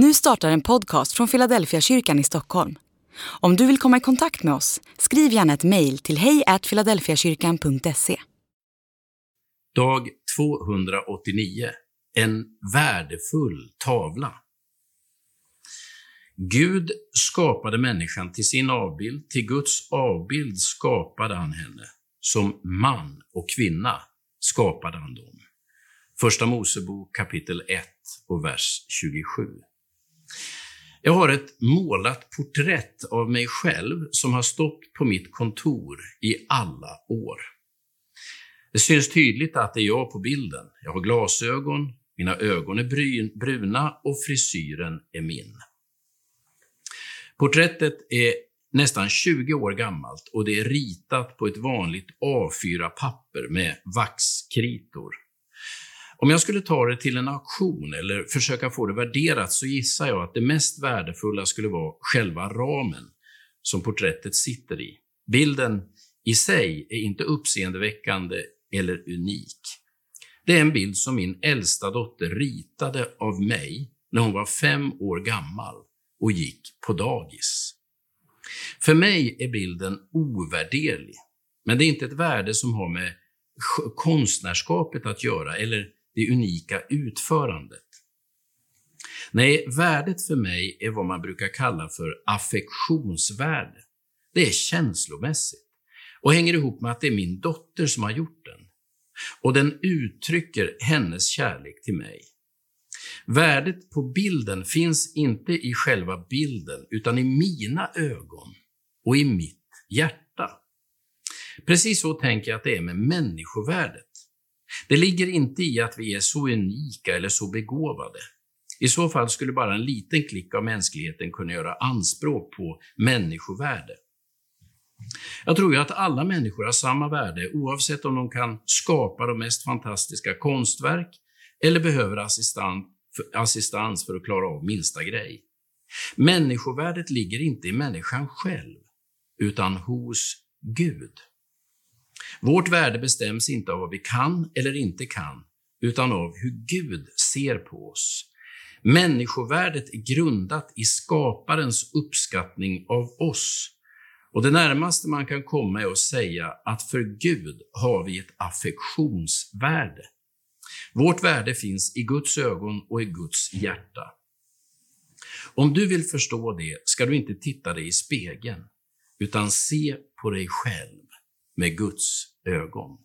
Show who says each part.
Speaker 1: Nu startar en podcast från Philadelphia kyrkan i Stockholm. Om du vill komma i kontakt med oss, skriv gärna ett mejl till hejfiladelfiakyrkan.se.
Speaker 2: Dag 289. En värdefull tavla. Gud skapade människan till sin avbild, till Guds avbild skapade han henne. Som man och kvinna skapade han dem. Första Mosebok kapitel 1 och vers 27. Jag har ett målat porträtt av mig själv som har stått på mitt kontor i alla år. Det syns tydligt att det är jag på bilden. Jag har glasögon, mina ögon är bruna och frisyren är min. Porträttet är nästan 20 år gammalt och det är ritat på ett vanligt A4-papper med vaxkritor. Om jag skulle ta det till en auktion eller försöka få det värderat så gissar jag att det mest värdefulla skulle vara själva ramen som porträttet sitter i. Bilden i sig är inte uppseendeväckande eller unik. Det är en bild som min äldsta dotter ritade av mig när hon var fem år gammal och gick på dagis. För mig är bilden ovärderlig, men det är inte ett värde som har med konstnärskapet att göra eller det unika utförandet. Nej, värdet för mig är vad man brukar kalla för affektionsvärde. Det är känslomässigt och hänger ihop med att det är min dotter som har gjort den. Och den uttrycker hennes kärlek till mig. Värdet på bilden finns inte i själva bilden, utan i mina ögon och i mitt hjärta. Precis så tänker jag att det är med människovärdet. Det ligger inte i att vi är så unika eller så begåvade. I så fall skulle bara en liten klick av mänskligheten kunna göra anspråk på människovärde. Jag tror ju att alla människor har samma värde oavsett om de kan skapa de mest fantastiska konstverk eller behöver assistans för att klara av minsta grej. Människovärdet ligger inte i människan själv, utan hos Gud. Vårt värde bestäms inte av vad vi kan eller inte kan, utan av hur Gud ser på oss. Människovärdet är grundat i skaparens uppskattning av oss. Och det närmaste man kan komma är att säga att för Gud har vi ett affektionsvärde. Vårt värde finns i Guds ögon och i Guds hjärta. Om du vill förstå det ska du inte titta dig i spegeln, utan se på dig själv med Guds ögon.